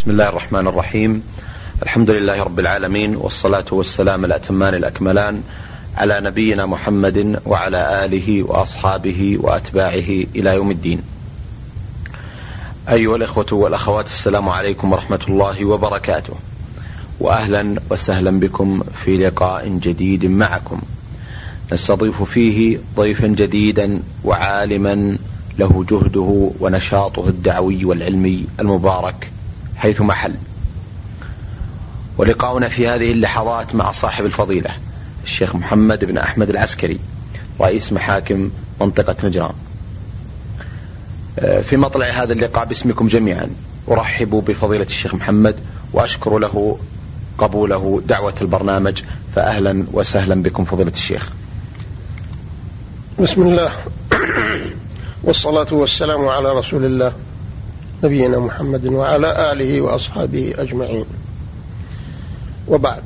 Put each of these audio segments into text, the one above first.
بسم الله الرحمن الرحيم. الحمد لله رب العالمين والصلاة والسلام الأتمان الأكملان على نبينا محمد وعلى آله وأصحابه وأتباعه إلى يوم الدين. أيها الإخوة والأخوات السلام عليكم ورحمة الله وبركاته. وأهلا وسهلا بكم في لقاء جديد معكم. نستضيف فيه ضيفا جديدا وعالما له جهده ونشاطه الدعوي والعلمي المبارك حيث محل. ولقاؤنا في هذه اللحظات مع صاحب الفضيلة الشيخ محمد بن أحمد العسكري رئيس محاكم منطقة نجران. في مطلع هذا اللقاء باسمكم جميعا أرحب بفضيلة الشيخ محمد وأشكر له قبوله دعوة البرنامج فأهلا وسهلا بكم فضيلة الشيخ. بسم الله. والصلاة والسلام على رسول الله. نبينا محمد وعلى آله وأصحابه أجمعين. وبعد.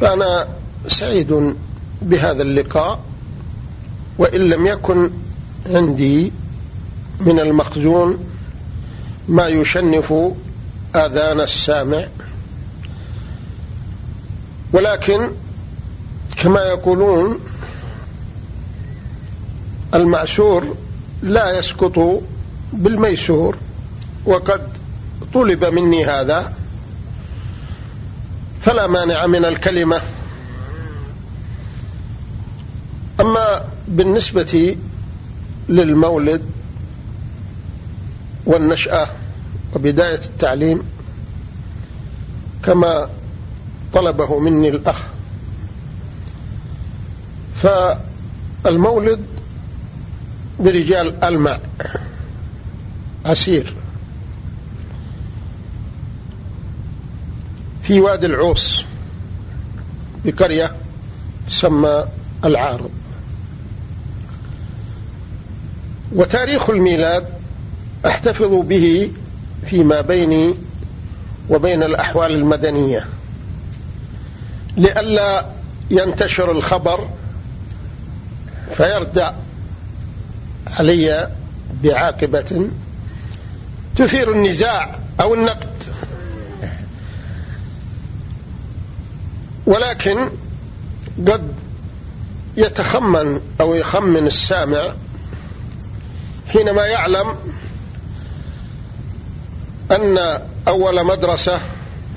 فأنا سعيد بهذا اللقاء وإن لم يكن عندي من المخزون ما يشنف آذان السامع. ولكن كما يقولون المعسور لا يسقط بالميسور وقد طلب مني هذا فلا مانع من الكلمة. أما بالنسبة للمولد والنشأة وبداية التعليم كما طلبه مني الأخ. فالمولد برجال الماء. عسير في وادي العوص بقرية تسمى العارض. وتاريخ الميلاد أحتفظ به فيما بيني وبين الأحوال المدنية. لئلا ينتشر الخبر فيردع علي بعاقبة تثير النزاع أو النقد. ولكن قد يتخمن أو يخمن السامع حينما يعلم أن أول مدرسة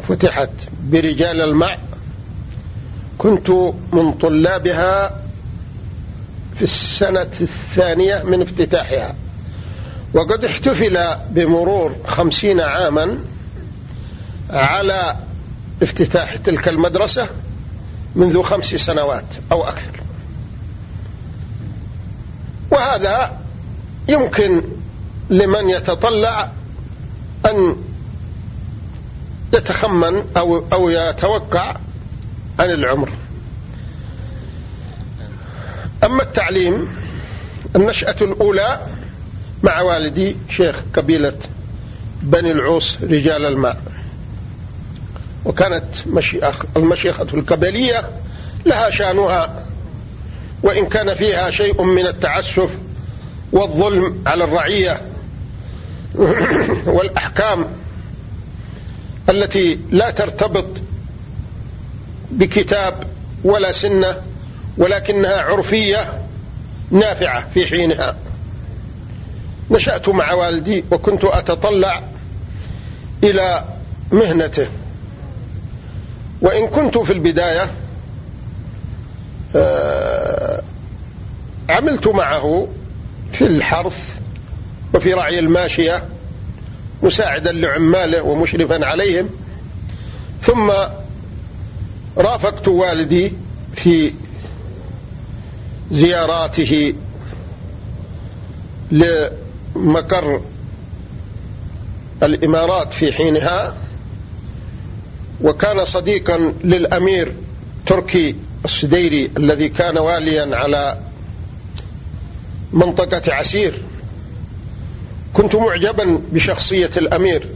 فتحت برجال الماء كنت من طلابها في السنة الثانية من افتتاحها. وقد احتفل بمرور خمسين عاما على افتتاح تلك المدرسة منذ خمس سنوات أو أكثر. وهذا يمكن لمن يتطلع أن يتخمن أو أو يتوقع عن العمر. أما التعليم النشأة الأولى مع والدي شيخ قبيلة بني العوص رجال الماء. وكانت مشيخ المشيخة القبلية لها شأنها وإن كان فيها شيء من التعسف والظلم على الرعية والأحكام التي لا ترتبط بكتاب ولا سنة ولكنها عرفية نافعة في حينها. نشأت مع والدي وكنت أتطلع إلى مهنته. وإن كنت في البداية آه، عملت معه في الحرث وفي رعي الماشية مساعدا لعماله ومشرفا عليهم. ثم رافقت والدي في زياراته لمقر الإمارات في حينها وكان صديقا للأمير تركي السديري الذي كان واليا على منطقة عسير. كنت معجبا بشخصية الأمير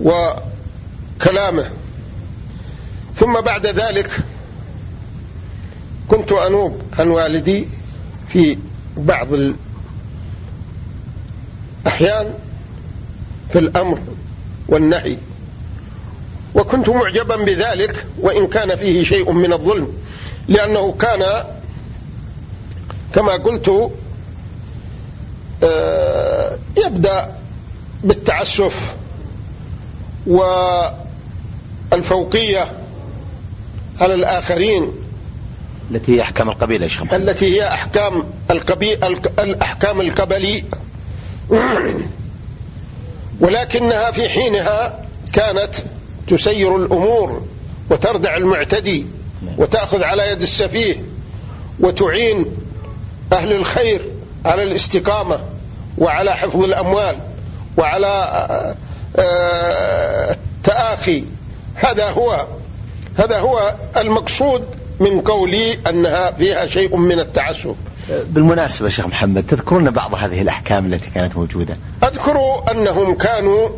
وكلامه. ثم بعد ذلك كنت أنوب عن والدي في بعض أحيان في الأمر والنهي. وكنت معجبا بذلك وإن كان فيه شيء من الظلم لأنه كان كما قلت آه، يبدأ بالتعسف والفوقية على الآخرين. التي هي أحكام القبيلة يا شيخ التي هي أحكام القبي الأحكام القبلي. ولكنها في حينها كانت تسير الأمور وتردع المعتدي وتأخذ على يد السفيه وتعين أهل الخير على الاستقامة وعلى حفظ الأموال وعلى آه، التآخي هذا هو هذا هو المقصود من قولي أنها فيها شيء من التعسف. بالمناسبة شيخ محمد تذكرون بعض هذه الأحكام التي كانت موجودة؟ أذكر أنهم كانوا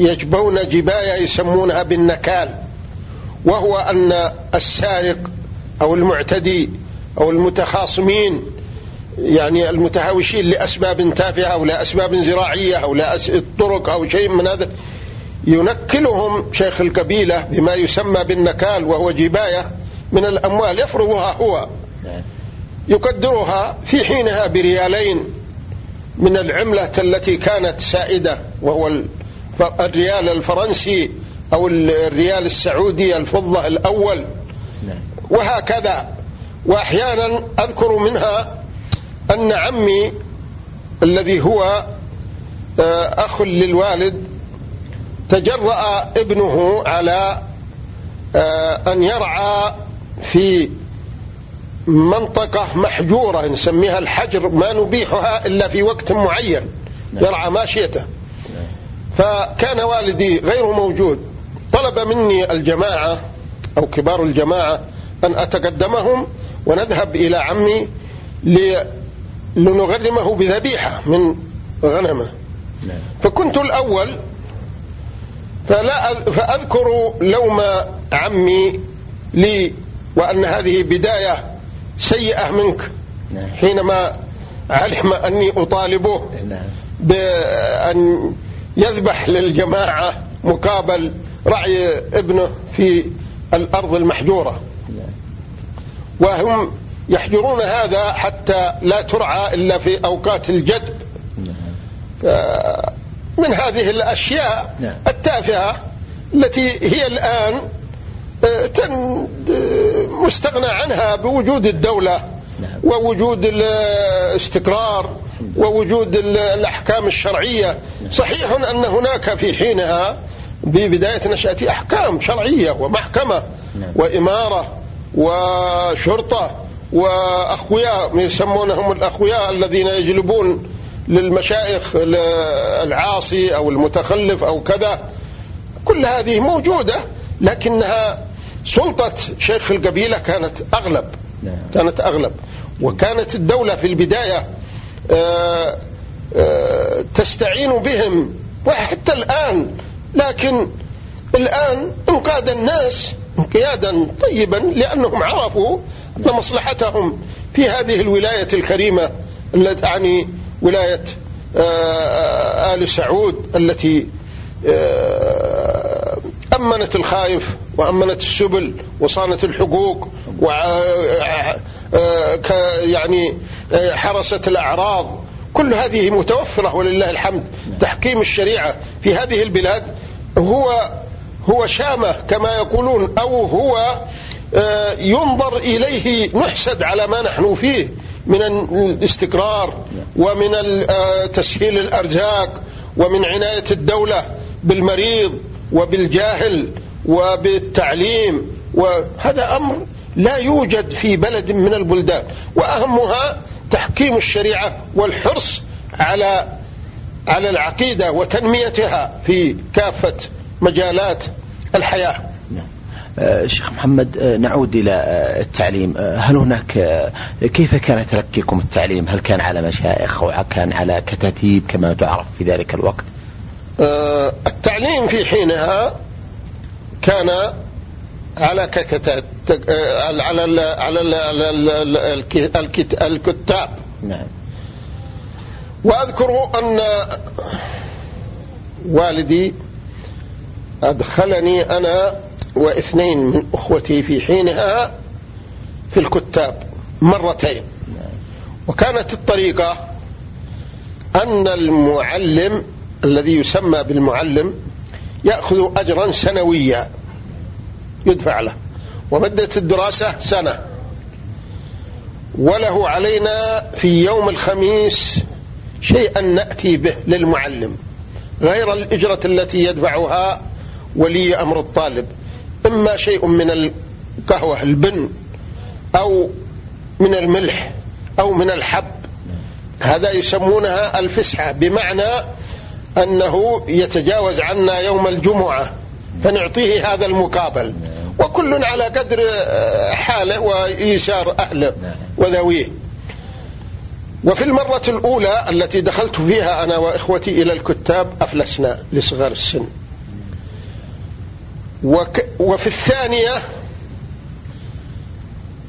يجبون جباية يسمونها بالنكال وهو أن السارق أو المعتدي أو المتخاصمين يعني المتهاوشين لأسباب تافهة أو لأسباب زراعية أو لطرق أو شيء من هذا ينكلهم شيخ القبيلة بما يسمى بالنكال وهو جباية من الأموال يفرضها هو. نعم. يقدرها في حينها بريالين من العملة التي كانت سائدة وهو الريال الفرنسي أو الريال السعودي الفضة الأول. نعم. وهكذا. وأحيانا أذكر منها أن عمي الذي هو آه، أخ للوالد تجرأ ابنه على آه، أن يرعى في منطقة محجورة نسميها الحجر ما نبيحها إلا في وقت معين نعم. يرعى ماشيته فكان والدي غير موجود. طلب مني الجماعة أو كبار الجماعة أن أتقدمهم ونذهب إلى عمي لنغرمه بذبيحة من غنمة. نعم. فكنت الأول فلا فأذكر لوم عمي لي وأن هذه بداية سيئة منك. نعم. حينما علم أني أطالبه نعم. بأن يذبح للجماعة مقابل رعي ابنه في الأرض المحجورة. وهم يحجرون هذا حتى لا ترعى إلا في أوقات الجدب. نعم. آه، من هذه الأشياء التافهة التي هي الآن مستغنى عنها بوجود الدولة نعم. ووجود الاستقرار ووجود الأحكام الشرعية. نعم. صحيح أن هناك في حينها ببداية نشأة أحكام شرعية ومحكمة نعم. وإمارة وشرطة وأخوياء يسمونهم الأخوياء الذين يجلبون للمشايخ العاصي أو المتخلف أو كذا. كل هذه موجودة لكنها سلطة شيخ القبيلة كانت أغلب نعم. كانت أغلب. وكانت الدولة في البداية آه، آه، تستعين بهم وحتى الآن. لكن الآن انقاد الناس انقيادا طيبا لأنهم عرفوا أن مصلحتهم في هذه الولاية الكريمة التي أعني ولاية آه، آل سعود التي وأمنت الخائف وأمنت السبل وصانت الحقوق و آه، آه، يعني آه، حرست الأعراض. كل هذه متوفرة ولله الحمد. تحكيم الشريعة في هذه البلاد هو هو شامة كما يقولون أو هو ينظر إليه نحسد على ما نحن فيه من الاستقرار ومن تسهيل الأرزاق ومن عناية الدولة بالمريض وبالجاهل وبالتعليم وهذا أمر لا يوجد في بلد من البلدان. وأهمها تحكيم الشريعة والحرص على. على العقيدة وتنميتها في كافة مجالات الحياة. نعم. آه، شيخ محمد آه، نعود إلى آه، التعليم. هل هناك كيف كان تلقيكم التعليم؟ هل كان على مشايخ أو كان على كتاتيب كما تعرف في ذلك الوقت؟ آه، التعليم في حينها كان على على على الكتاب. نعم. وأذكر أن والدي أدخلني أنا واثنين من أخوتي في حينها في الكتاب مرتين. نعم. وكانت الطريقة أن المعلم الذي يسمى بالمعلم يأخذ أجرا سنويا يدفع له ومدة الدراسة سنة. وله علينا في يوم الخميس شيئا نأتي به للمعلم غير الإجرة التي يدفعها ولي أمر الطالب. إما شيء من القهوة البن أو من الملح أو من الحب. هذا يسمونها الفسحة بمعنى أنه يتجاوز عنا يوم الجمعة فنعطيه هذا المقابل وكل على قدر حاله وإيسار أهله وذويه. وفي المرة الأولى التي دخلت فيها أنا وإخوتي إلى الكتاب أفلسنا لصغار السن. وك وفي الثانية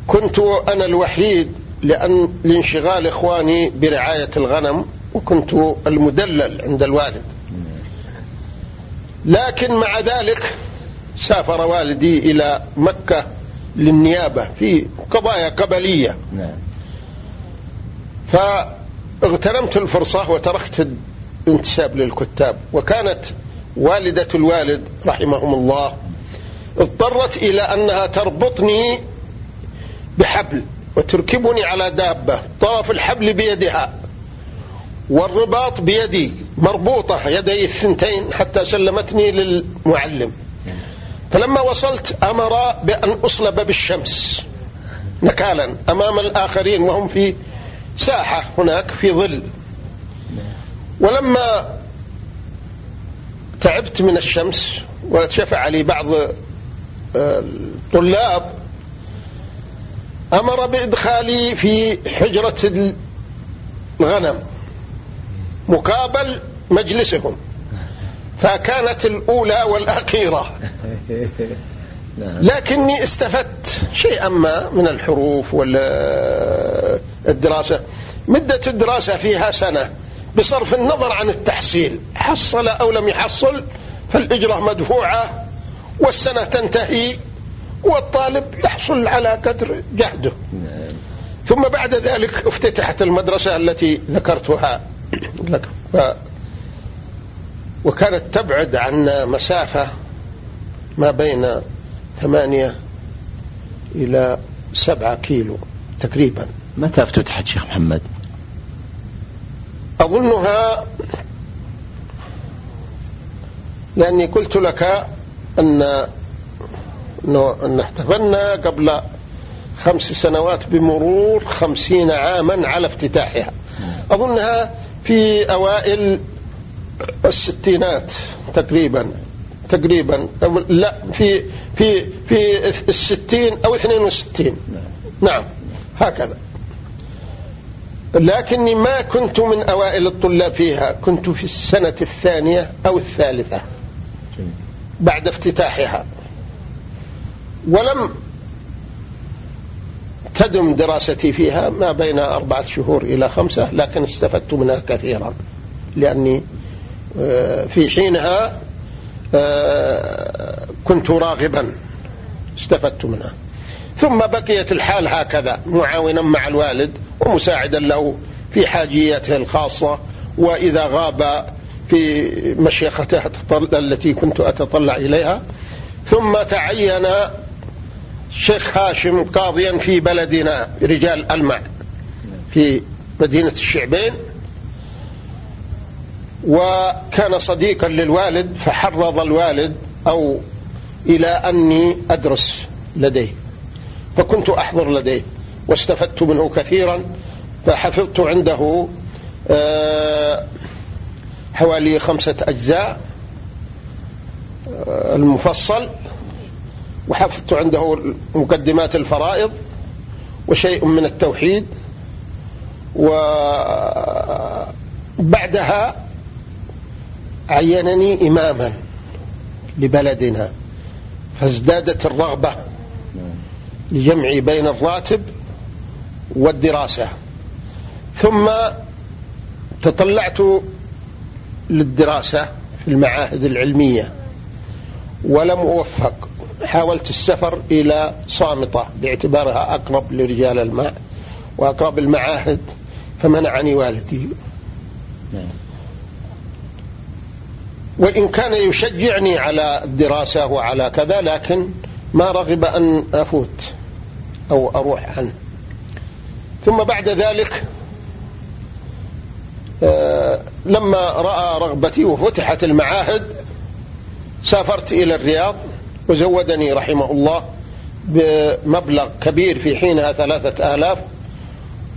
كنت أنا الوحيد لأن لانشغال إخواني برعاية الغنم. وكنت المدلل عند الوالد. لكن مع ذلك سافر والدي إلى مكة للنيابة في قضايا قبلية. نعم. فاغتنمت الفرصة وتركت الانتساب للكتاب. وكانت والدة الوالد رحمهم الله اضطرت إلى أنها تربطني بحبل وتركبني على دابة. طرف الحبل بيدها. والرباط بيدي مربوطة يدي الثنتين حتى سلمتني للمعلم. فلما وصلت أمر بأن أصلب بالشمس نكالا أمام الآخرين وهم في ساحة هناك في ظل. ولما تعبت من الشمس وشفع لي بعض الطلاب أمر بإدخالي في حجرة الغنم. مقابل مجلسهم. فكانت الأولى والأخيرة. لكني استفدت شيئا ما من الحروف والدراسة مدة الدراسة فيها سنة. بصرف النظر عن التحصيل. حصل أو لم يحصل فالإجرة مدفوعة والسنة تنتهي والطالب يحصل على قدر جهده. ثم بعد ذلك افتتحت المدرسة التي ذكرتها. لك. ف وكانت تبعد عنا مسافة ما بين ثمانية إلى سبعة كيلو تقريبا. متى افتتحت شيخ محمد؟ أظنها لأني قلت لك أن أن احتفلنا قبل خمس سنوات بمرور خمسين عاما على افتتاحها. أظنها في أوائل الستينات تقريبا تقريبا لا في في في الستين أو اثنين وستين. نعم هكذا. لكني ما كنت من أوائل الطلاب فيها كنت في السنة الثانية أو الثالثة بعد افتتاحها. ولم تدم دراستي فيها ما بين أربعة شهور إلى خمسة لكن استفدت منها كثيرا لأني آه، في حينها آه، كنت راغبا استفدت منها. ثم بقيت الحال هكذا معاونا مع الوالد ومساعدا له في حاجياته الخاصة وإذا غاب في مشيخته التي كنت أتطلع إليها. ثم تعين شيخ هاشم قاضيا في بلدنا رجال ألمع في مدينة الشعبين. وكان صديقا للوالد فحرض الوالد أو إلى أني أدرس لديه. فكنت أحضر لديه واستفدت منه كثيرا فحفظت عنده آه، حوالي خمسة أجزاء آه، المفصل. وحفظت عنده مقدمات الفرائض وشيء من التوحيد. وبعدها عينني إماما لبلدنا فازدادت الرغبة لجمع بين الراتب والدراسة. ثم تطلعت للدراسة في المعاهد العلمية ولم أوفق. حاولت السفر إلى صامتة باعتبارها أقرب لرجال الماء وأقرب المعاهد فمنعني والدي. وإن كان يشجعني على الدراسة وعلى كذا لكن ما رغب أن أفوت أو أروح عنه ثم بعد ذلك آه، لما رأى رغبتي وفتحت المعاهد سافرت إلى الرياض وزودني رحمه الله بمبلغ كبير في حينها ثلاثة آلاف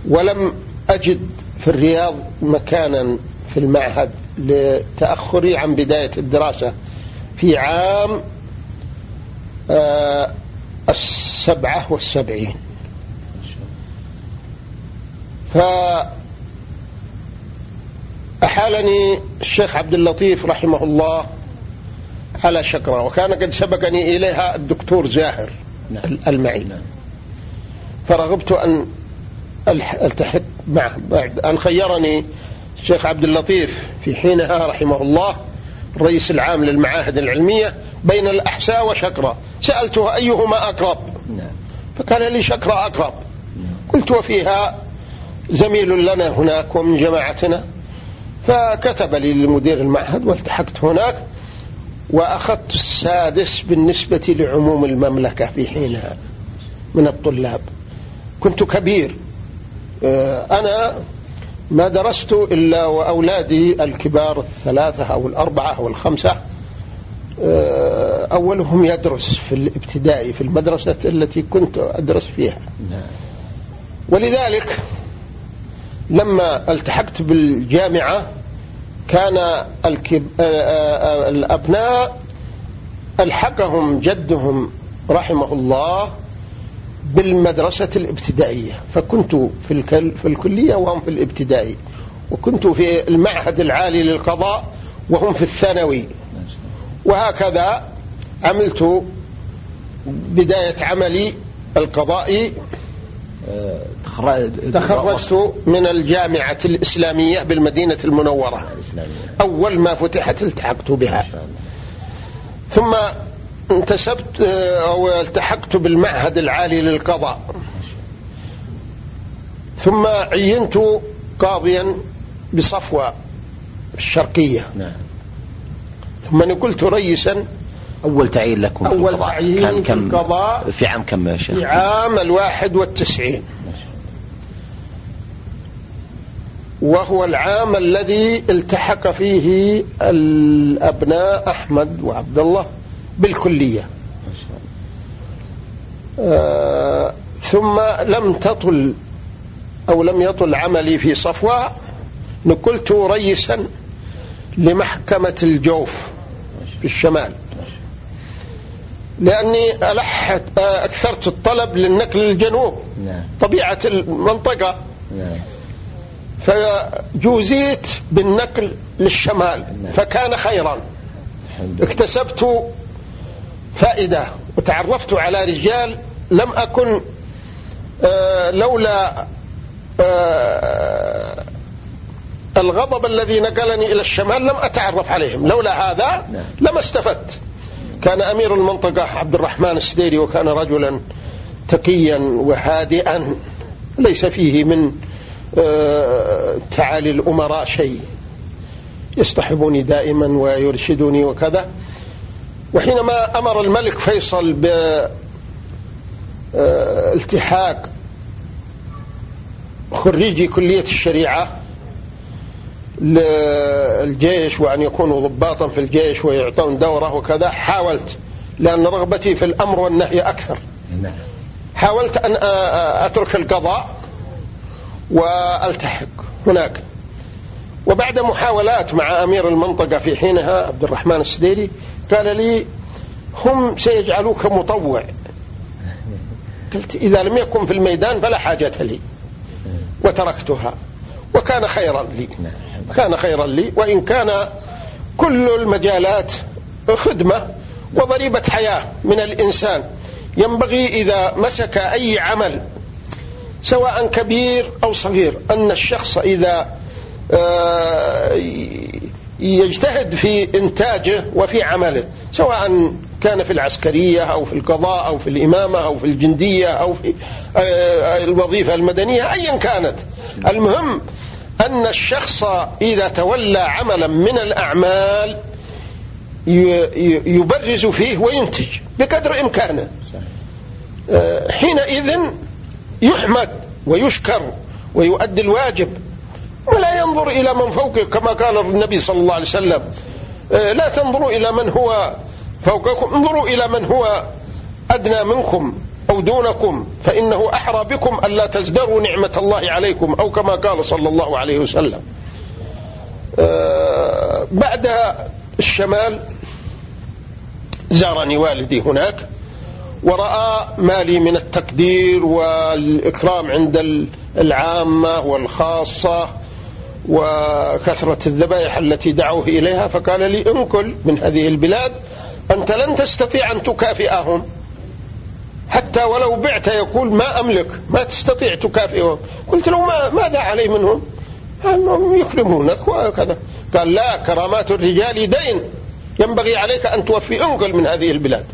ولم أجد في الرياض مكانا في المعهد لتأخري عن بداية الدراسة في عام آه، السبعة والسبعين. فأحالني الشيخ عبد اللطيف رحمه الله على شكرة وكان قد سبقني إليها الدكتور زاهر نعم. المعي. نعم. فرغبت أن ألتحق معه. بعد أن خيرني الشيخ عبد اللطيف في حينها رحمه الله الرئيس العام للمعاهد العلمية بين الأحساء وشكرة سألته أيهما أقرب؟ نعم. فقال لي شكرة أقرب. قلت وفيها زميل لنا هناك ومن جماعتنا. فكتب لي لمدير المعهد والتحقت هناك. وأخذت السادس بالنسبة لعموم المملكة في حينها من الطلاب. كنت كبير. آه، أنا ما درست إلا وأولادي الكبار الثلاثة أو الأربعة أو الخمسة. آه، أولهم يدرس في الابتدائي في المدرسة التي كنت أدرس فيها. ولذلك لما التحقت بالجامعة كان الكب... آه، آه، الأبناء ألحقهم جدهم رحمه الله بالمدرسة الابتدائية. فكنت في, الكل في الكلية وهم في الابتدائي وكنت في المعهد العالي للقضاء وهم في الثانوي. وهكذا عملت بداية عملي القضائي. تخرجت من الجامعة الإسلامية بالمدينة المنورة. أول ما فتحت التحقت بها. ثم انتسبت أو التحقت بالمعهد العالي للقضاء. ثم عينت قاضيا بصفوة الشرقية. نعم. ثم قلت ريسا أول تعيين لكم في أول القضاء. تعيين كان كم؟ في القضاء في عام كم يا شيخ؟ في عام الواحد والتسعين. وهو العام الذي التحق فيه الأبناء أحمد وعبد الله بالكلية آه ثم لم تطل أو لم يطل عملي في صفوة نقلت ريسا لمحكمة الجوف في الشمال لأني ألحت أكثرت الطلب للنقل للجنوب نعم. طبيعة المنطقة نعم. فجوزيت بالنقل للشمال نعم. فكان خيرا. اكتسبت فائدة وتعرفت على رجال لم أكن آه لولا آه الغضب الذي نقلني إلى الشمال لم أتعرف عليهم. لولا هذا لما استفدت. كان أمير المنطقة عبد الرحمن السديري وكان رجلا تقيا وهادئا ليس فيه من تعالي الأمراء شيء. يصطحبني دائما ويرشدني وكذا. وحينما أمر الملك فيصل بالتحاق آه، خريجي كلية الشريعة للجيش وأن يكونوا ضباطا في الجيش ويعطون دورة وكذا حاولت لأن رغبتي في الأمر والنهي أكثر. نعم. حاولت أن أترك القضاء. وألتحق هناك. وبعد محاولات مع أمير المنطقة في حينها عبد الرحمن السديري قال لي هم سيجعلوك مطوع. قلت إذا لم يكن في الميدان فلا حاجة لي. وتركتها. وكان خيرا لي. كان خيرا لي. وإن كان كل المجالات خدمة وضريبة حياة من الإنسان ينبغي إذا مسك أي عمل سواء كبير أو صغير أن الشخص إذا آه، يجتهد في إنتاجه وفي عمله سواء كان في العسكرية أو في القضاء أو في الإمامة أو في الجندية أو في آه، الوظيفة المدنية أيا كانت. المهم أن الشخص إذا تولى عملا من الأعمال يبرز فيه وينتج بقدر إمكانه. آه، حينئذ يحمد ويشكر ويؤدي الواجب ولا ينظر إلى من فوقه كما قال النبي صلى الله عليه وسلم آه، لا تنظروا إلى من هو فوقكم انظروا إلى من هو أدنى منكم أو دونكم فإنه أحرى بكم ألا تزدروا نعمة الله عليكم أو كما قال صلى الله عليه وسلم. آه، بعد الشمال زارني والدي هناك. ورأى ما لي من التقدير والإكرام عند العامة والخاصة وكثرة الذبائح التي دعوه إليها فقال لي انقل من هذه البلاد أنت لن تستطيع أن تكافئهم. حتى ولو بعت يقول ما أملك ما تستطيع تكافئهم. قلت له ما ماذا علي منهم؟ أنهم يكرمونك وكذا قال لا كرامات الرجال دين. ينبغي عليك أن توفي انقل من هذه البلاد.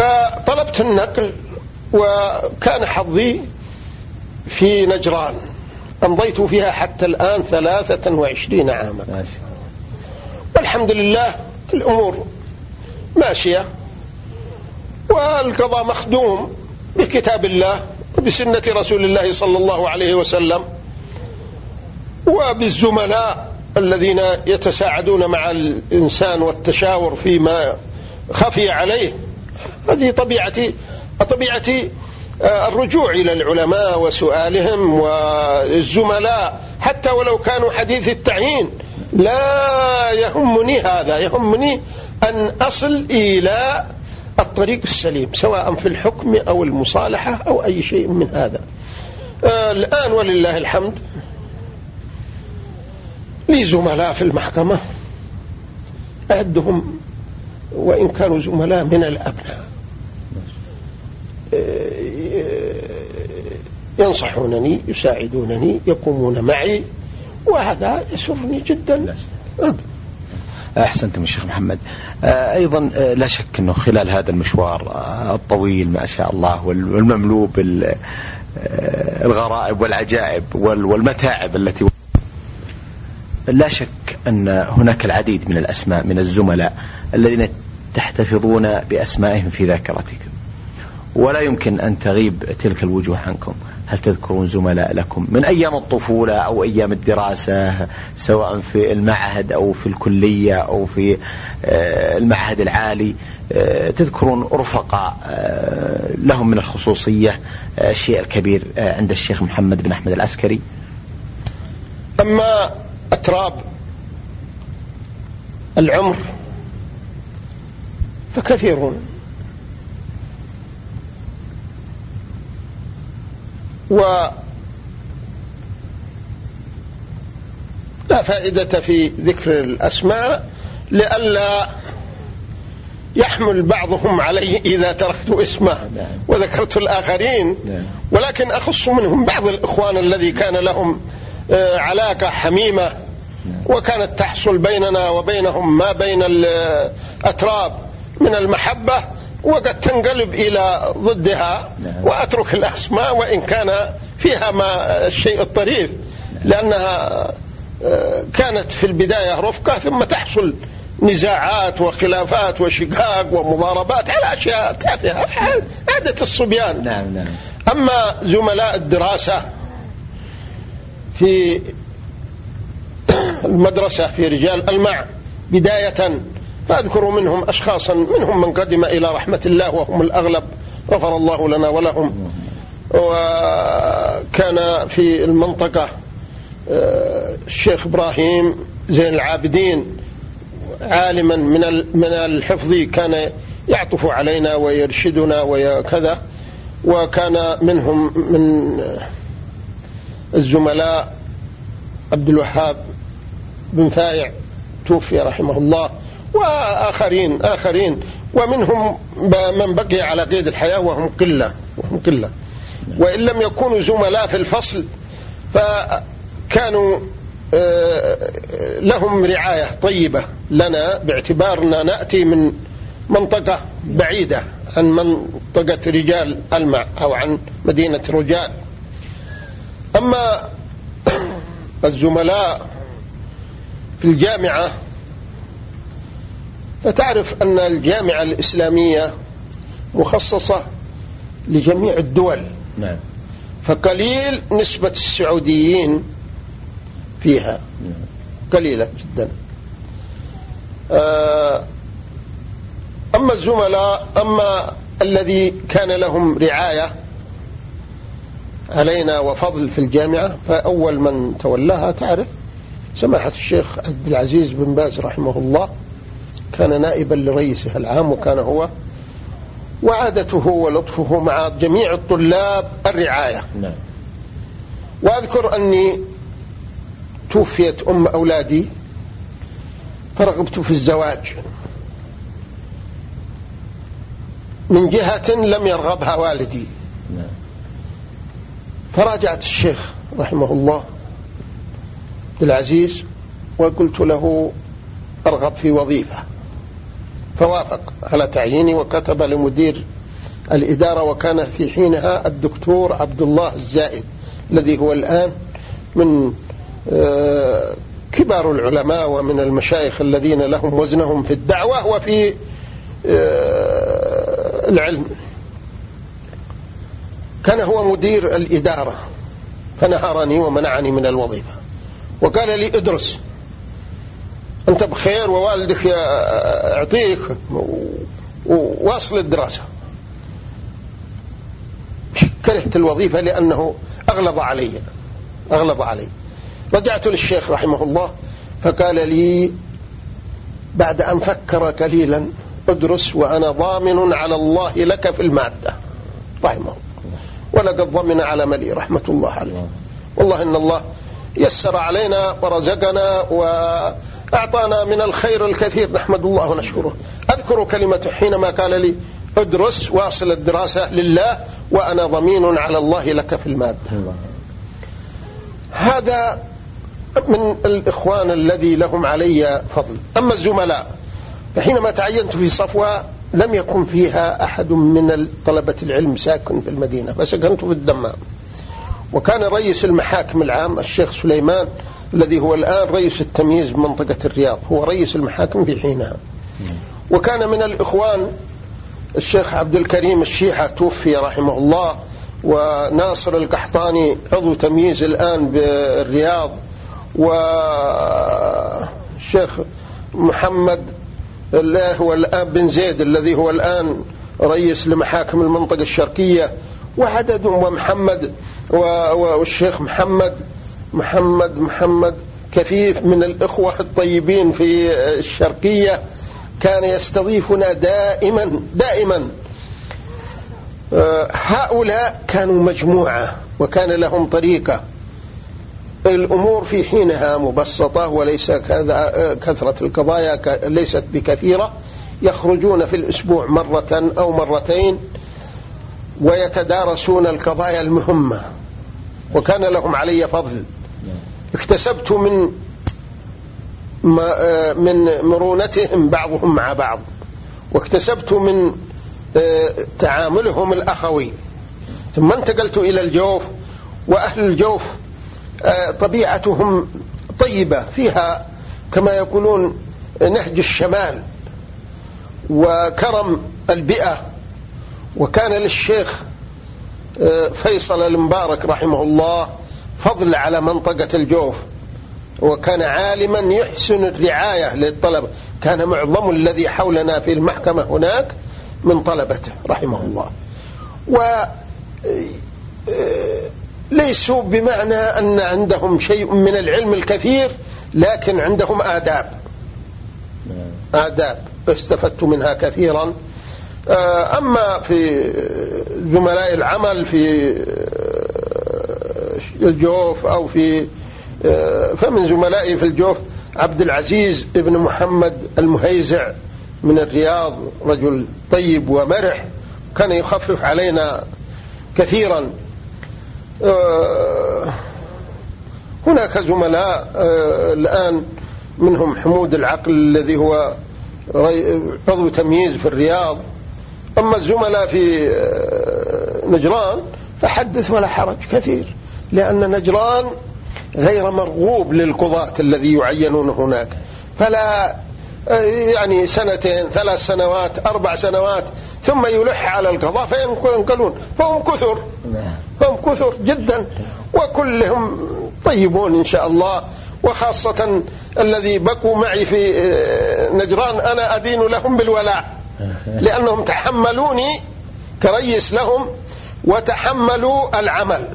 فطلبت النقل وكان حظي في نجران. أمضيت فيها حتى الآن ثلاثة وعشرين عاما. والحمد لله الأمور ماشية والقضاء مخدوم بكتاب الله وبسنة رسول الله صلى الله عليه وسلم وبالزملاء الذين يتساعدون مع الإنسان والتشاور فيما خفي عليه. هذه طبيعتي طبيعتي آه، الرجوع إلى العلماء وسؤالهم والزملاء حتى ولو كانوا حديث التعيين لا يهمني هذا يهمني أن أصل إلى الطريق السليم سواء في الحكم أو المصالحة أو أي شيء من هذا. آه، الآن ولله الحمد لي زملاء في المحكمة أعدهم وإن كانوا زملاء من الأبناء. ينصحونني يساعدونني يقومون معي وهذا يسرني جدا. أحسنتم الشيخ محمد. آه، أيضا آه، لا شك أنه خلال هذا المشوار آه، الطويل ما شاء الله والمملوء بالغرائب والعجائب والمتاعب التي لا شك أن هناك العديد من الأسماء من الزملاء الذين تحتفظون بأسمائهم في ذاكرتكم. ولا يمكن أن تغيب تلك الوجوه عنكم. هل تذكرون زملاء لكم من أيام الطفولة أو أيام الدراسة سواء في المعهد أو في الكلية أو في آه، المعهد العالي؟ آه، تذكرون رفقاء آه، لهم من الخصوصية الشيء الكبير عند الشيخ محمد بن أحمد العسكري؟ أما أتراب العمر فكثيرون. و لا فائدة في ذكر الأسماء لئلا يحمل بعضهم عليه إذا تركت اسمه وذكرت الآخرين. ولكن أخص منهم بعض الإخوان الذي كان لهم آه، علاقة حميمة وكانت تحصل بيننا وبينهم ما بين الأتراب من المحبة. وقد تنقلب إلى ضدها وأترك الأسماء وإن كان فيها ما الشيء الطريف لأنها آه، كانت في البداية رفقة ثم تحصل نزاعات وخلافات وشقاق ومضاربات على أشياء تافهة عادة الصبيان. نعم نعم. أما زملاء الدراسة في المدرسة في رجال المع بداية فأذكر منهم أشخاصا منهم من قدم إلى رحمة الله وهم الأغلب غفر الله لنا ولهم. وكان في المنطقة آه، الشيخ إبراهيم زين العابدين عالما من من الحفظ كان يعطف علينا ويرشدنا وكذا وكان منهم من الزملاء عبد الوهاب بن فائع توفي رحمه الله. وآخرين آخرين. ومنهم من بقي على قيد الحياة وهم قلة وهم قلة. وإن لم يكونوا زملاء في الفصل كانوا آه، لهم رعاية طيبة لنا باعتبارنا نأتي من منطقة بعيدة عن منطقة رجال المع أو عن مدينة رجال. أما الزملاء في الجامعة فتعرف أن الجامعة الإسلامية مخصصة لجميع الدول. نعم. فقليل نسبة السعوديين فيها. قليلة جدا. آه، أما الزملاء أما الذي كان لهم رعاية علينا وفضل في الجامعة فأول من تولاها تعرف سماحة الشيخ عبد العزيز بن باز رحمه الله كان نائبا لرئيسها العام وكان هو وعادته ولطفه مع جميع الطلاب الرعاية نعم. وأذكر أني توفيت أم أولادي فرغبت في الزواج من جهة لم يرغبها والدي نعم. فراجعت الشيخ رحمه الله العزيز وقلت له أرغب في وظيفة فوافق. على تعييني وكتب لمدير الإدارة وكان في حينها الدكتور عبد الله الزائد الذي هو الآن من آه، كبار العلماء ومن المشايخ الذين لهم وزنهم في الدعوة وفي آه، العلم. كان هو مدير الإدارة فنهرني ومنعني من الوظيفة. وقال لي ادرس. أنت بخير ووالدك يعطيك وواصل الدراسة. كرهت الوظيفة لأنه أغلظ علي. أغلظ علي. رجعت للشيخ رحمه الله فقال لي بعد أن فكر قليلا أدرس وأنا ضامن على الله لك في المادة. رحمه الله. ولقد ضمن على ملي رحمة الله عليه. والله إن الله يسر علينا ورزقنا وأعطانا من الخير الكثير نحمد الله ونشكره. أذكر كلمة حينما قال لي ادرس واصل الدراسة لله وأنا ضمين على الله لك في المادة. هذا من الإخوان الذي لهم علي فضل. أما الزملاء فحينما تعينت في صفوة لم يكن فيها أحد من طلبة العلم ساكن في المدينة فسكنت في الدمام. وكان رئيس المحاكم العام الشيخ سليمان الذي هو الآن رئيس التمييز بمنطقة الرياض هو رئيس المحاكم في حينها. وكان من الإخوان الشيخ عبد الكريم الشيحة توفي رحمه الله وناصر القحطاني عضو تمييز الآن بالرياض والشيخ محمد الله هو الآن بن زيد الذي هو الآن رئيس لمحاكم المنطقة الشرقية وعدد ومحمد والشيخ محمد محمد محمد كفيف من الإخوة الطيبين في الشرقية كان يستضيفنا دائما دائما. آه، هؤلاء كانوا مجموعة وكان لهم طريقة. الأمور في حينها مبسطة وليس كذا كثرة القضايا ليست بكثيرة. يخرجون في الأسبوع مرة أو مرتين ويتدارسون القضايا المهمة. وكان لهم علي فضل. اكتسبت من من مرونتهم بعضهم مع بعض واكتسبت من تعاملهم الأخوي. ثم انتقلت إلى الجوف وأهل الجوف آه، طبيعتهم طيبة فيها كما يقولون نهج الشمال وكرم البيئة. وكان للشيخ آه، فيصل المبارك رحمه الله فضل على منطقة الجوف. وكان عالما يحسن الرعاية للطلبة. كان معظم الذي حولنا في المحكمة هناك من طلبته رحمه الله. و آه، ليسوا بمعنى أن عندهم شيء من العلم الكثير لكن عندهم آداب. آداب. استفدت منها كثيرا. آه، أما في زملاء العمل في آه، الجوف أو في آه، فمن زملائي في الجوف عبد العزيز ابن محمد المهيزع من الرياض رجل طيب ومرح كان يخفف علينا كثيرا. آه، هناك زملاء آه، الآن منهم حمود العقل الذي هو عضو تمييز في الرياض. أما الزملاء في نجران فحدث ولا حرج كثير. لأن نجران غير مرغوب للقضاة الذي يعينون هناك. فلا يعني سنتين ثلاث سنوات أربع سنوات ثم يلح على القضاء فينقلون. فهم كثر. نعم. فهم كثر جدا. وكلهم طيبون إن شاء الله. وخاصة الذي بقوا معي في آه، نجران أنا أدين لهم بالولاء. لأنهم تحملوني كريس لهم وتحملوا العمل.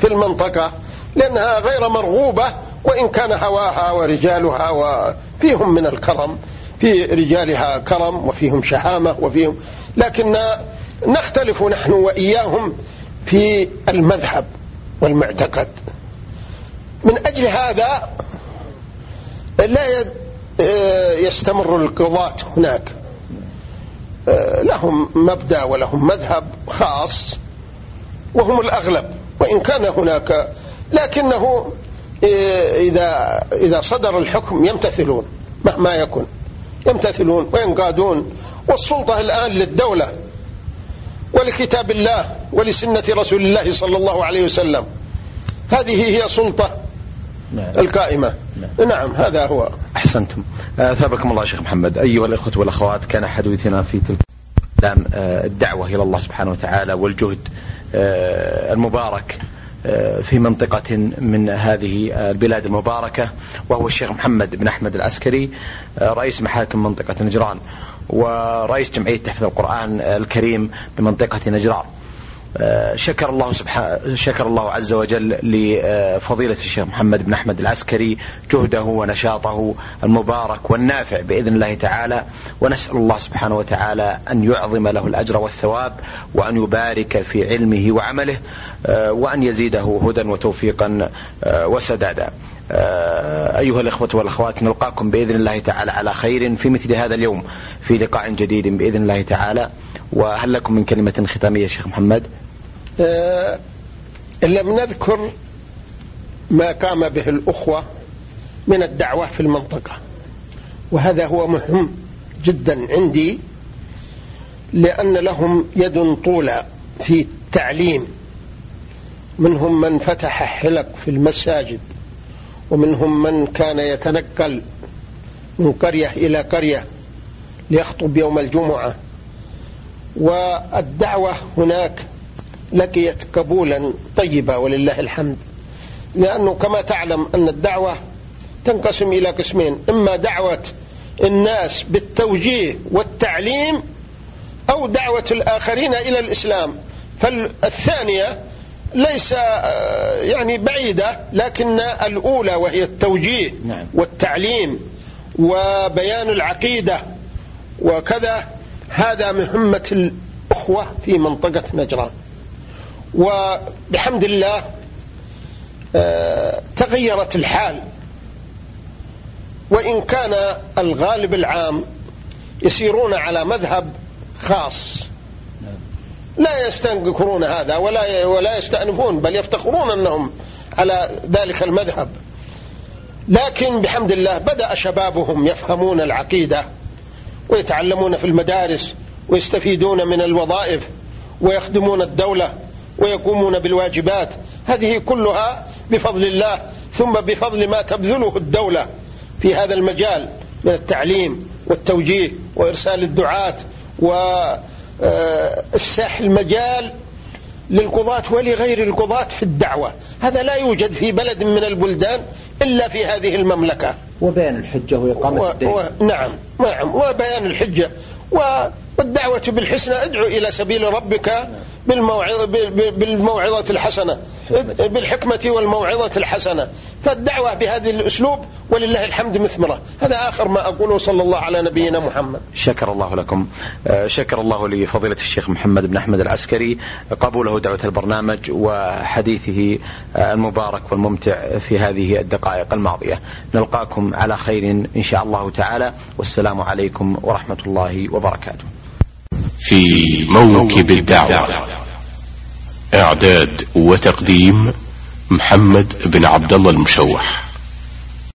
في المنطقة لأنها غير مرغوبة وإن كان هواها ورجالها وفيهم من الكرم في رجالها كرم وفيهم شهامة وفيهم لكن نختلف نحن وإياهم في المذهب والمعتقد. من أجل هذا لا يستمر القضاة هناك. لهم مبدأ ولهم مذهب خاص وهم الأغلب. وإن كان هناك لكنه إذا إذا صدر الحكم يمتثلون مهما يكن يمتثلون وينقادون والسلطة الآن للدولة ولكتاب الله ولسنة رسول الله صلى الله عليه وسلم. هذه هي سلطة نعم. القائمة. نعم. نعم هذا هو. أحسنتم. أثابكم الله شيخ محمد. أيها الإخوة والأخوات كان حديثنا في تلك الدعوة إلى الله سبحانه وتعالى والجهد آه، المبارك آه، في منطقة من هذه البلاد المباركة وهو الشيخ محمد بن أحمد العسكري آه، رئيس محاكم منطقة نجران ورئيس جمعية تحفيظ القرآن الكريم بمنطقة نجران. آه، شكر الله سبحانه شكر الله عز وجل لفضيلة الشيخ محمد بن أحمد العسكري جهده ونشاطه المبارك والنافع بإذن الله تعالى ونسأل الله سبحانه وتعالى أن يعظم له الأجر والثواب وأن يبارك في علمه وعمله آه، وأن يزيده هدى وتوفيقا آه، وسدادا. أيها الإخوة والأخوات نلقاكم بإذن الله تعالى على خير في مثل هذا اليوم في لقاء جديد بإذن الله تعالى. وهل لكم من كلمة ختامية شيخ محمد؟ آه لم نذكر ما قام به الأخوة من الدعوة في المنطقة. وهذا هو مهم جدا عندي لأن لهم يد طولى في التعليم. منهم من فتح حلق في المساجد ومنهم من كان يتنقل من قرية إلى قرية ليخطب يوم الجمعة. والدعوة هناك لقيت قبولا طيبا ولله الحمد. لأنه كما تعلم أن الدعوة تنقسم إلى قسمين إما دعوة الناس بالتوجيه والتعليم أو دعوة الآخرين إلى الإسلام. فالثانية ليس آه، يعني بعيدة لكن الأولى وهي التوجيه نعم. والتعليم وبيان العقيدة وكذا. هذا مهمة الأخوة في منطقة نجران. وبحمد الله آه، تغيرت الحال. وإن كان الغالب العام يسيرون على مذهب خاص. لا يستنكرون هذا ولا ولا يستأنفون بل يفتخرون أنهم على ذلك المذهب. لكن بحمد الله بدأ شبابهم يفهمون العقيدة ويتعلمون في المدارس ويستفيدون من الوظائف ويخدمون الدولة. ويقومون بالواجبات. هذه كلها بفضل الله ثم بفضل ما تبذله الدولة في هذا المجال من التعليم والتوجيه وإرسال الدعاة وإفساح المجال للقضاة ولغير القضاة في الدعوة. هذا لا يوجد في بلد من البلدان إلا في هذه المملكة. وبيان الحجة وإقامة و... الدين. و... نعم نعم وبيان الحجة. و... والدعوة بالحسنى ادعو إلى سبيل ربك بالموعظة, بالموعظة الحسنة. بالحكمة والموعظة الحسنة. فالدعوة بهذا الأسلوب ولله الحمد مثمرة. هذا آخر ما أقوله. صلى الله على نبينا محمد. شكر الله لكم. آه، شكر الله لفضيلة الشيخ محمد بن أحمد العسكري. قبوله دعوة البرنامج وحديثه آه، المبارك والممتع في هذه الدقائق الماضية. نلقاكم على خير إن شاء الله تعالى. والسلام عليكم ورحمة الله وبركاته. في موكب الدعوة. إعداد وتقديم محمد بن عبد الله المشوح.